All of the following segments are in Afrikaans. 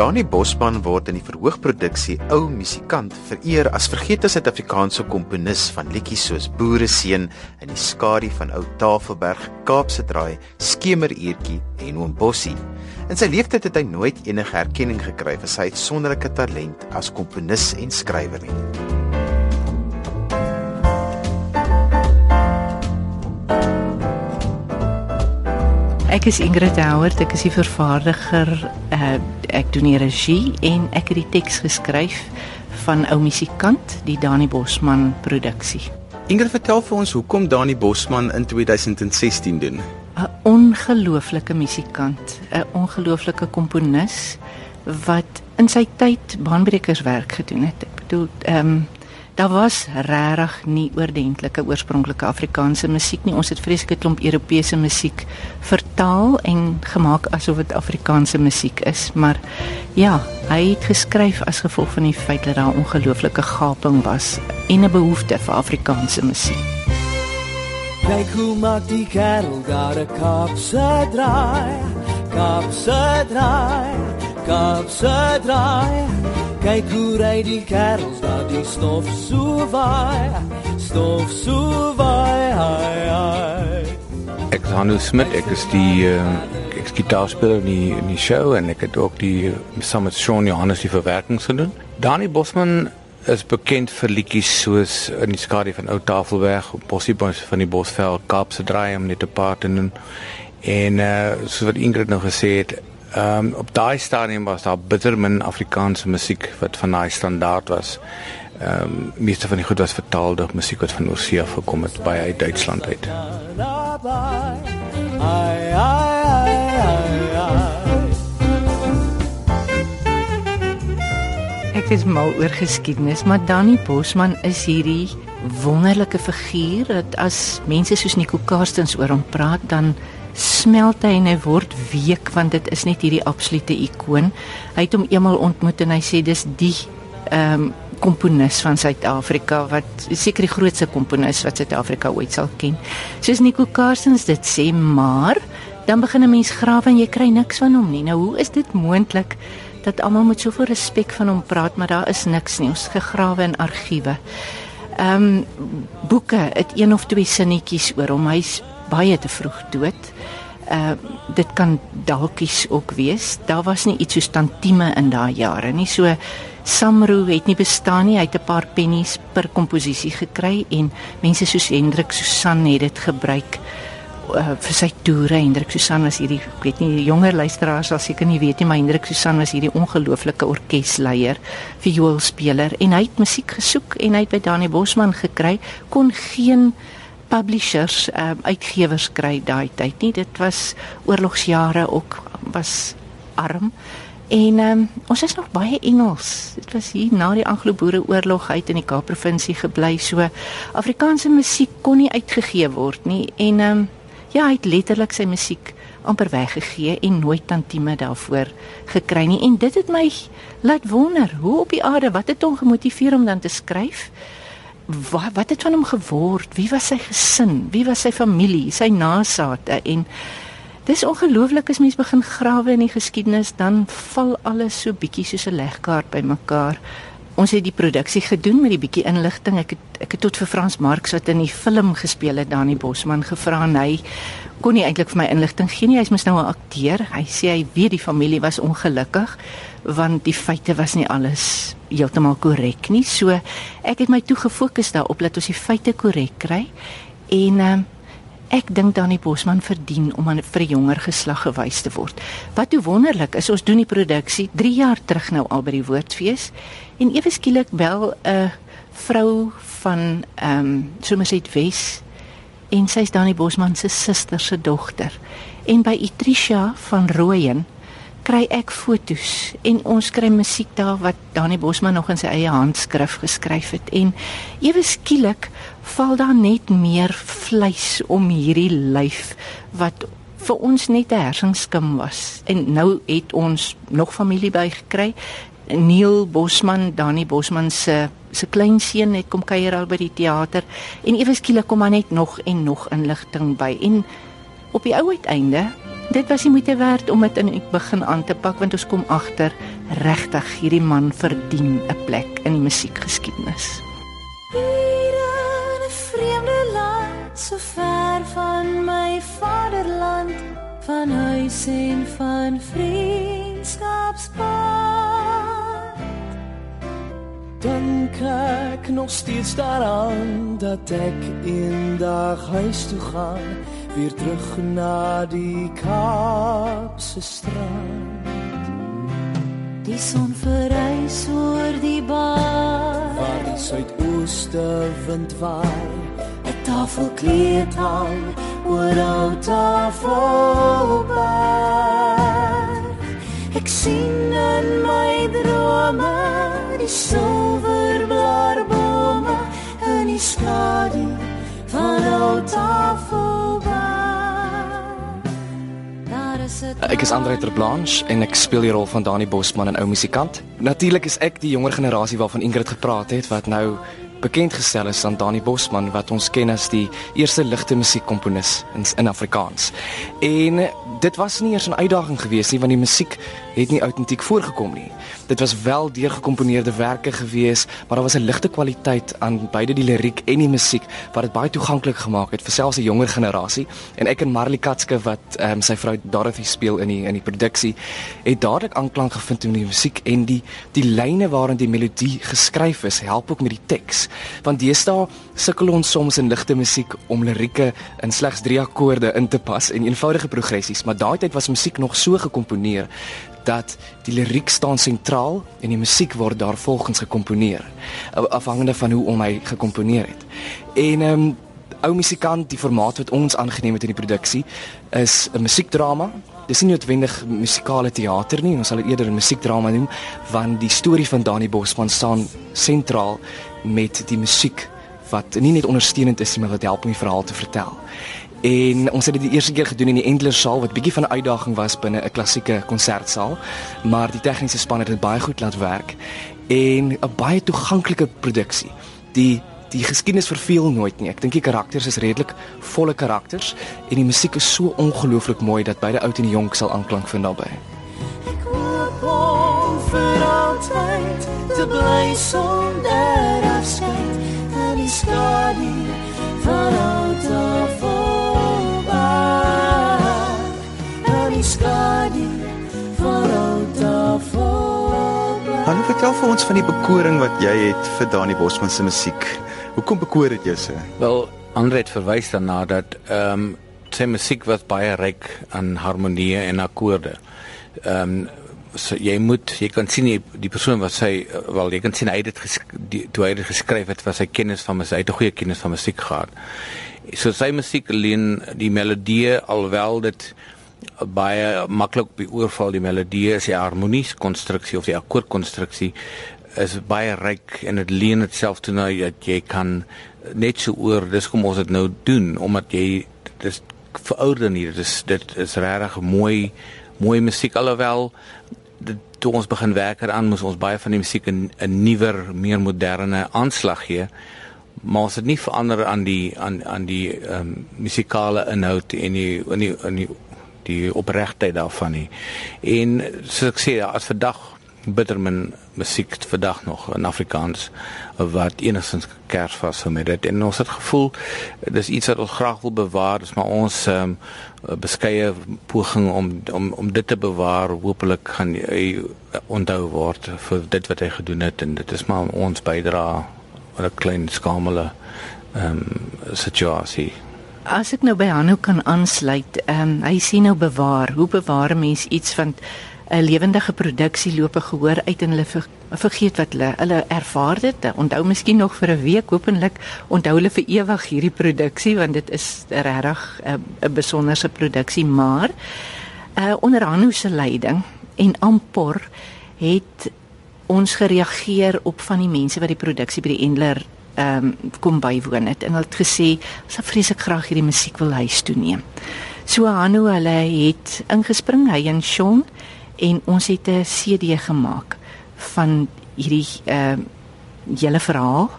Dani Bosman word in die verhoogproduksie Ou Musikant vereer as vergete Suid-Afrikaanse komponis van liedjies soos Boere seun in die skadu van Ou Tafelberg, Kaapse Draai, Skemeruurtjie en Oom Bossie. In sy lewe het hy nooit enige erkenning gekry vir sy uitsonderlike talent as komponis en skrywer nie. Ek is Ingrid Howard, ek is die vervaardiger. Uh, ek doen die regie en ek het die teks geskryf van ou musikant, die Dani Bosman produksie. Ingrid, vertel vir ons hoekom Dani Bosman in 2016 doen. 'n Ongelooflike musikant, 'n ongelooflike komponis wat in sy tyd baanbrekerswerk gedoen het. Ek bedoel, ehm um, daar was regtig nie oordentlike oorspronklike Afrikaanse musiek nie. Ons het vreeslike klomp Europese musiek vertaal en gemaak asof dit Afrikaanse musiek is, maar ja, hy het geskryf as gevolg van die feit dat daar ongelooflike gaping was en 'n behoefte vir Afrikaanse musiek. Kyk hoe maak die kerel daar 'n kapse draai, kapse draai, kapse draai. Kyk hoe ry die kerels daar die stof so vaai, stof so vaai. Hi, hi. Ek is Hanno Smit, ek is die uh, ek is gitaarspeler in die in die show en ek het ook die saam met Sean Johannes die verwerkings gedoen. Dani Bosman is bekend vir liedjies soos in die skadu van Ou Tafelberg, Bossiebos van die Bosveld, Kaapse Draai om net 'n paar te noem. En uh soos wat Ingrid nou gesê het, Ehm um, op daai stadium was daar bitter min Afrikaanse musiek wat van daai standaard was. Ehm um, meeste van die goed was vertaalde musiek wat van Oorsee af gekom het by uit Duitsland uit. Ek is mal oor geskiedenis, maar Danny Bosman is hierdie wonderlike figuur dat as mense soos Nico Karstens oor hom praat dan smelt hy en hy word week want dit is net hierdie absolute ikoon. Hy het hom eenmal ontmoet en hy sê dis die ehm um, komponis van Suid-Afrika wat seker die grootste komponis wat Suid-Afrika ooit sal ken. Soos Nico Karsens dit sê, maar dan begin 'n mens grawe en jy kry niks van hom nie. Nou hoe is dit moontlik dat almal met soveel respek van hom praat, maar daar is niks nie. Ons gegrawe in argiewe. Ehm um, boeke, het een of twee sinnetjies oor hom. Hy's baie te vroeg dood. Uh dit kan dalkies ook wees. Daar was nie iets soos tantieme in daai jare nie. So Samro het nie bestaan nie. Hy het 'n paar pennies per komposisie gekry en mense soos Hendrik Susan het dit gebruik uh, vir sy toere. Hendrik Susan was hierdie ek weet nie die jonger luisteraars sal seker nie weet nie, maar Hendrik Susan was hierdie ongelooflike orkesleier, vioolspeler en hy het musiek gesoek en hy het by Dani Bosman gekry kon geen publishers uh, uitgewers kry daai tyd nie. Dit was oorlogsjare ook was arm. En um, ons is nog baie Engels. Dit was hier na die Anglo-Boereoorlog uit in die Kaap-provinsie gebly so Afrikaanse musiek kon nie uitgegee word nie. En um, ja hy het letterlik sy musiek amper weggegee en nooit tantieme daarvoor gekry nie. En dit het my laat wonder hoe op die aarde wat het hom gemotiveer om dan te skryf wat wat het van hom geword? Wie was sy gesin? Wie was sy familie, sy nasate en dis ongelooflik as mens begin grawe in die geskiedenis dan val alles so bietjie soos 'n legkaart bymekaar. Ons het die produksie gedoen met die bietjie inligting. Ek het ek het tot vir Frans Marx wat in die film gespeel het, Dani Bosman gevra en hy kon nie eintlik vir my inligting gee nie. Hy's mos nou 'n akteur. Hy sê hy weet die familie was ongelukkig want die feite was nie alles heeltemal korrek nie. So ek het my toe gefokus daarop dat ons die feite korrek kry en uh, ek dink Dani Bosman verdien om aan vir 'n jonger geslag gewys te word. Wat toe wonderlik is, ons doen die produksie 3 jaar terug nou al by die Woordfees en ewe skielik bel 'n vrou van ehm um, Somerset Wes en sy's Dani Bosman se suster se dogter. En by Itrisha van Rooyen kry ek fotos en ons kry musiek daar wat Dani Bosman nog in sy eie handskrif geskryf het. En ewe skielik val daar net meer vleis om hierdie lyf wat vir ons net 'n hersingskim was. En nou het ons nog familie bygekry. Neil Bosman Dani Bosman se se kleinseun het kom kuier al by die teater. En ewe skielik kom maar net nog en nog inligting by. En op die ou uiteinde dit was nie moeite werd om dit in die begin aan te pak want ons kom agter regtig hierdie man verdien 'n plek in die musiekgeskiedenis. Hier in 'n vreemde land, so ver van my vaderland, van huis en van vriendskapspad. Dink ek nog steeds daaraan dat ek eendag huis toe gaan, weer terug na die Kaapse strand. Die son verrys oor die bar. Waar die suidooste wind waai, 'n Tafelkleed hang oor ou tafelberg. Ek sien in my drome die silverblaarbome Ek is Andre Terblanche en ek speel die rol van Dani Bosman in Ou Musikant. Natuurlik is ek die jonger generasie waarvan Ingrid gepraat het wat nou bekend gestel is aan Dani Bosman wat ons ken as die eerste ligte musiekkomponis in in Afrikaans. En dit was nie eers 'n uitdaging geweest nie want die musiek het nie autentiek voorgekom nie. Dit was wel deurgekomponeerde werke geweest, maar daar was 'n ligte kwaliteit aan beide die liriek en die musiek wat dit baie toeganklik gemaak het vir selfs 'n jonger generasie. En ek en Marley Katske wat ehm um, sy vrou Dorothy speel in die in die produksie, het dadelik aanklank gevind in die musiek en die die lyne waarin die melodie geskryf is, help ook met die teks. Want deesdae sukkel ons soms in ligte musiek om lirieke in slegs 3 akkoorde in te pas en eenvoudige progressies, maar daai tyd was musiek nog so gekomponeer dat die liriek staan sentraal en die musiek word daar volgens gekomponeer afhangende van hoe om hy gekomponeer het. En ehm um, ou musikant die formaat wat ons aangeneem het in die produksie is 'n musiekdrama. Dis nie noodwendig musikale teater nie, ons sal dit eerder 'n musiekdrama noem want die storie van Dani Bosman staan sentraal met die musiek wat nie net ondersteunend is nie, maar wat help om die verhaal te vertel. En ons het dit die eerste keer gedoen in die Endler saal wat bietjie van 'n uitdaging was binne 'n klassieke konsertsaal, maar die tegniese span het dit baie goed laat werk en 'n baie toeganklike produksie. Die die geskiedenis verveel nooit nie. Ek dink die karakters is redelik volle karakters en die musiek is so ongelooflik mooi dat beide oud en jonk sal aanklank vind daarbey. Ek hoop om vir altyd te bly sonder afskeid in die skadu van ou tafelberg. Vertel vir ons van die bekoring wat jy het vir Dani Bosman se musiek. Hoekom bekoor dit jou so? Wel, Andre het verwys daarna dat ehm um, sy musiek was baie ryk aan harmonieë en akkoorde. Ehm um, so jy moet jy kan sien die, die persoon wat sy wel jy kan sien hy het dit die- toe hy dit geskryf het was hy kennis van musiek, hy het 'n goeie kennis van musiek gehad. So sy musiek leen die melodie alwel dit baie maklik op die oor val die melodie is die harmonies konstruksie of die akkoordkonstruksie is baie ryk en dit leen dit self toe nou dat jy kan net so oor dis kom ons dit nou doen omdat jy dis verouder nie dit is dit is regtig mooi mooi musiek alhoewel dit toe ons begin werk eraan moes ons baie van die musiek 'n 'n nuwer meer moderne aanslag gee maar ons het nie verander aan die aan aan die ehm um, musikale inhoud en die in die in die die opregtheid daarvan nie. En soos ek sê, as vandag bittermin musiek vandag nog in Afrikaans wat enigstens kers was met dit en ons het gevoel dis iets wat ons graag wil bewaar, dis maar ons um, beskeie poging om om om dit te bewaar. Hoopelik gaan hy onthou word vir dit wat hy gedoen het en dit is maar ons bydra aan 'n klein skamele ehm um, situasie. As ek nou by Hanno kan aansluit, ehm um, hy sê nou bewaar. Hoe bewaar 'n mens iets van 'n lewendige produksie loop 'n gehoor uit en hulle ver, vergeet wat hulle hulle ervaar dit. Onthou miskien nog vir 'n week, hopelik onthou hulle vir ewig hierdie produksie want dit is regtig 'n 'n besonderse produksie, maar uh onder Hanno se leiding en Ampor het ons gereageer op van die mense wat die produksie by die Endler ehm um, kom bywoon het en hulle het gesê ons sal vreeslik graag hierdie musiek wil huis toe neem. So Hanno hulle het ingespring hy en Sean en ons het 'n CD gemaak van hierdie ehm uh, hele verhaal.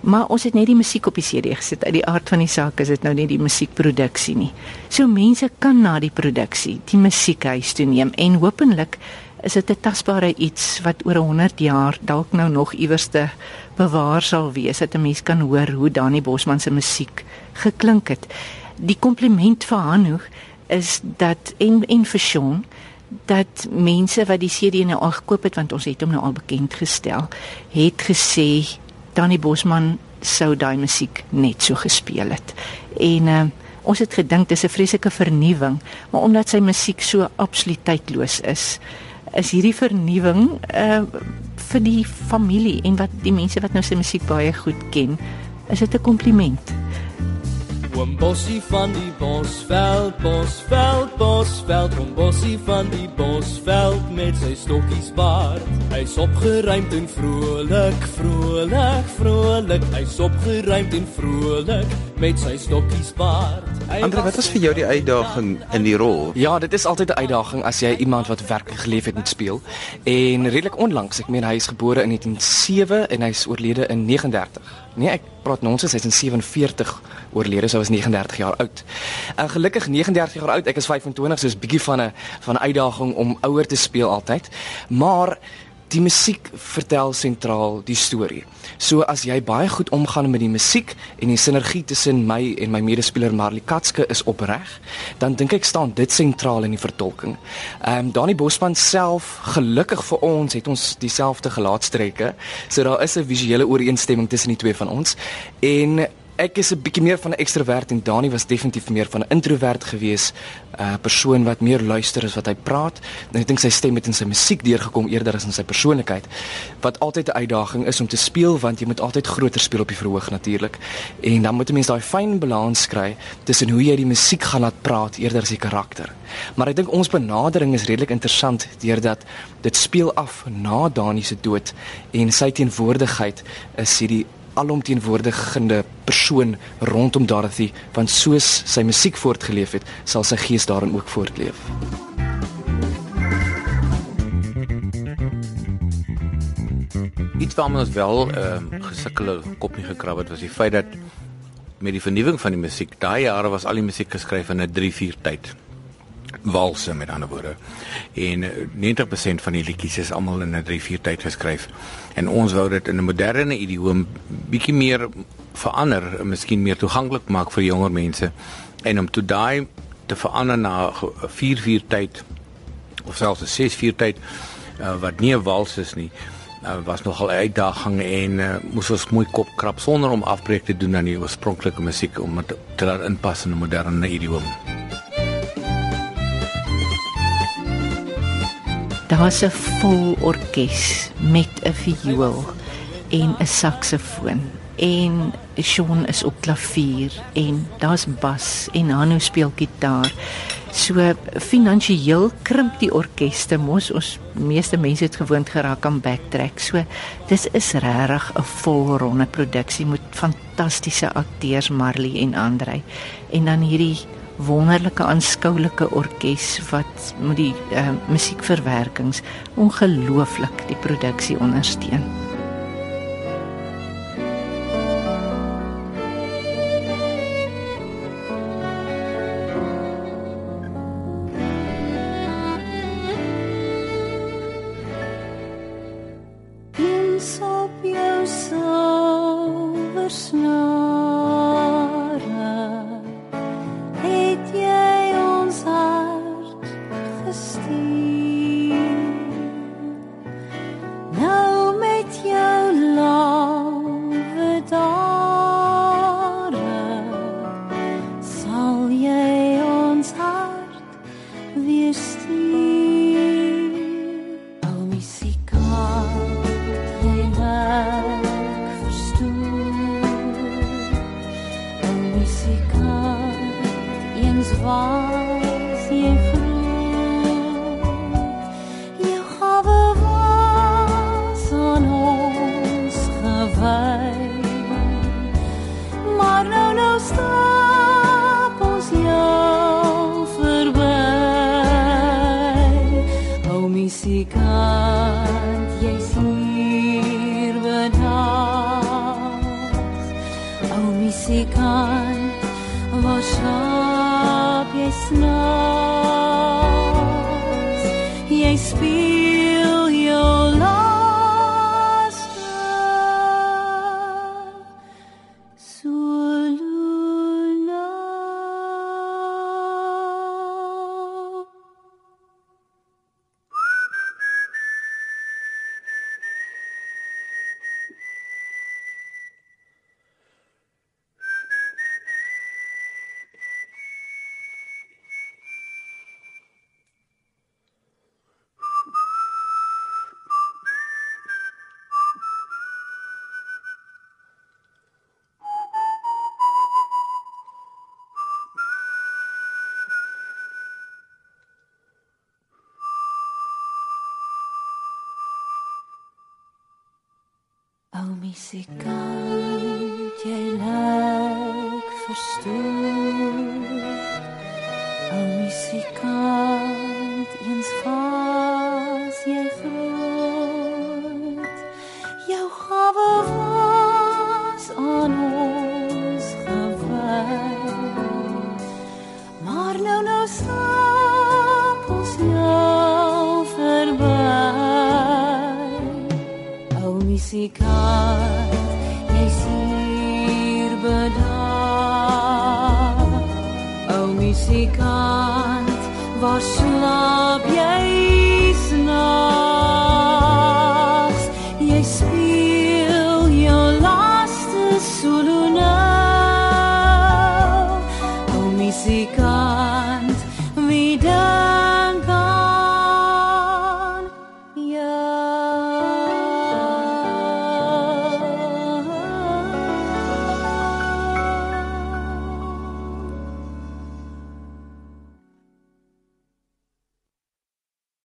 Maar ons het net die musiek op die CD gesit. Uit die aard van die saak is dit nou net die musiekproduksie nie. So mense kan na die produksie die musiek huis toe neem en hopelik is dit 'n tasbare iets wat oor 100 jaar dalk nou nog iewers te bewaar sal wees dat 'n mens kan hoor hoe Dani Bosman se musiek geklink het. Die kompliment vir Hanu is dat en en vir Sean dat mense wat die CD nou al gekoop het want ons het hom nou al bekend gestel, het gesê Dani Bosman sou daai musiek net so gespeel het. En uh, ons het gedink dis 'n vreeslike vernuwing, maar omdat sy musiek so absoluut tydloos is, is hierdie vernuwing uh vir die familie en wat die mense wat nou sy musiek baie goed ken, is dit 'n kompliment. Oom Bossie van die Bosveld, Bosveld, Bosveld, oom Bossie van die Bosveld met sy stokkies baard. Hy's opgeruimd en vrolik, vrolik, vrolik. Hy's opgeruimd en vrolik met sy stokkies baard. Hy Andre, wat was vir jou die uitdaging in die rol? Ja, dit is altyd 'n uitdaging as jy iemand wat werklik geleef het moet speel. En redelik onlangs, ek meen hy is gebore in 1907 en hy's oorlede in 39. Nee, ek praat nonsens, hy's in 47 oorlede, so hy was 39 jaar oud. En gelukkig 39 jaar oud, ek is 25, so is bietjie van 'n van 'n uitdaging om ouer te speel altyd. Maar die musiek vertel sentraal die storie. So as jy baie goed omgaan met die musiek en die sinergie tussen my en my medespeler Marley Katske is opreg, dan dink ek staan dit sentraal in die vertolking. Ehm um, Dani Bosman self, gelukkig vir ons het ons dieselfde gelaatstrekke. So daar is 'n visuele ooreenstemming tussen die twee van ons en Ek is 'n bietjie meer van 'n ekstrovert en Dani was definitief meer van 'n introvert gewees, 'n uh, persoon wat meer luister as wat hy praat. En ek dink sy stem het in sy musiek deurgekom eerder as in sy persoonlikheid, wat altyd 'n uitdaging is om te speel want jy moet altyd groter speel op die verhoog natuurlik. En dan moet 'n mens daai fyn balans kry tussen hoe jy die musiek gaan laat praat eerder as die karakter. Maar ek dink ons benadering is redelik interessant deurdat dit speel af na Dani se dood en sy teenwoordigheid is hierdie alomteenwoordigende persoon rondom Dorothy want soos sy musiek voortgeleef het, sal sy gees daarin ook voortleef. Iets waarmee ons wel ehm uh, gesukkel kop nie gekrap het was die feit dat met die vernuwing van die musiek, daai jare was al die musiek geskryf in 'n 3-4 tyd. Walse met ander woorde. En eh, 90% van die liedjies is almal in 'n 3-4 tyd geskryf. En ons wou dit in 'n moderne idioom bietjie meer verander, miskien meer toeganklik maak vir jonger mense. En om toe daai te verander na 'n 4-4 tyd of selfs 'n 6-4 tyd uh, wat nie 'n wals is nie uh, was nogal 'n uitdaging en uh, moes ons mooi kop krap sonder om afbreek te doen aan die oorspronklike musiek om dit te laat inpas in 'n moderne idioom. Daar's 'n vol orkes met 'n viool en 'n saksofoon en Sean is op klavier en daar's bas en Hanu speel gitaar. So finansiëel krimp die orkeste mos ons meeste mense het gewoond geraak aan backtrack. So dis is regtig 'n volronde produksie met fantastiese akteurs Marley en Andrei en dan hierdie wonderlike aanskoulike orkes wat met die uh, musiekverwerkings ongelooflik die produksie ondersteun. Eens op jou silwer snare O musikant, waar slaap jy snags? Jy speel musikant, jy lyk verstoor. Slaap jy snags?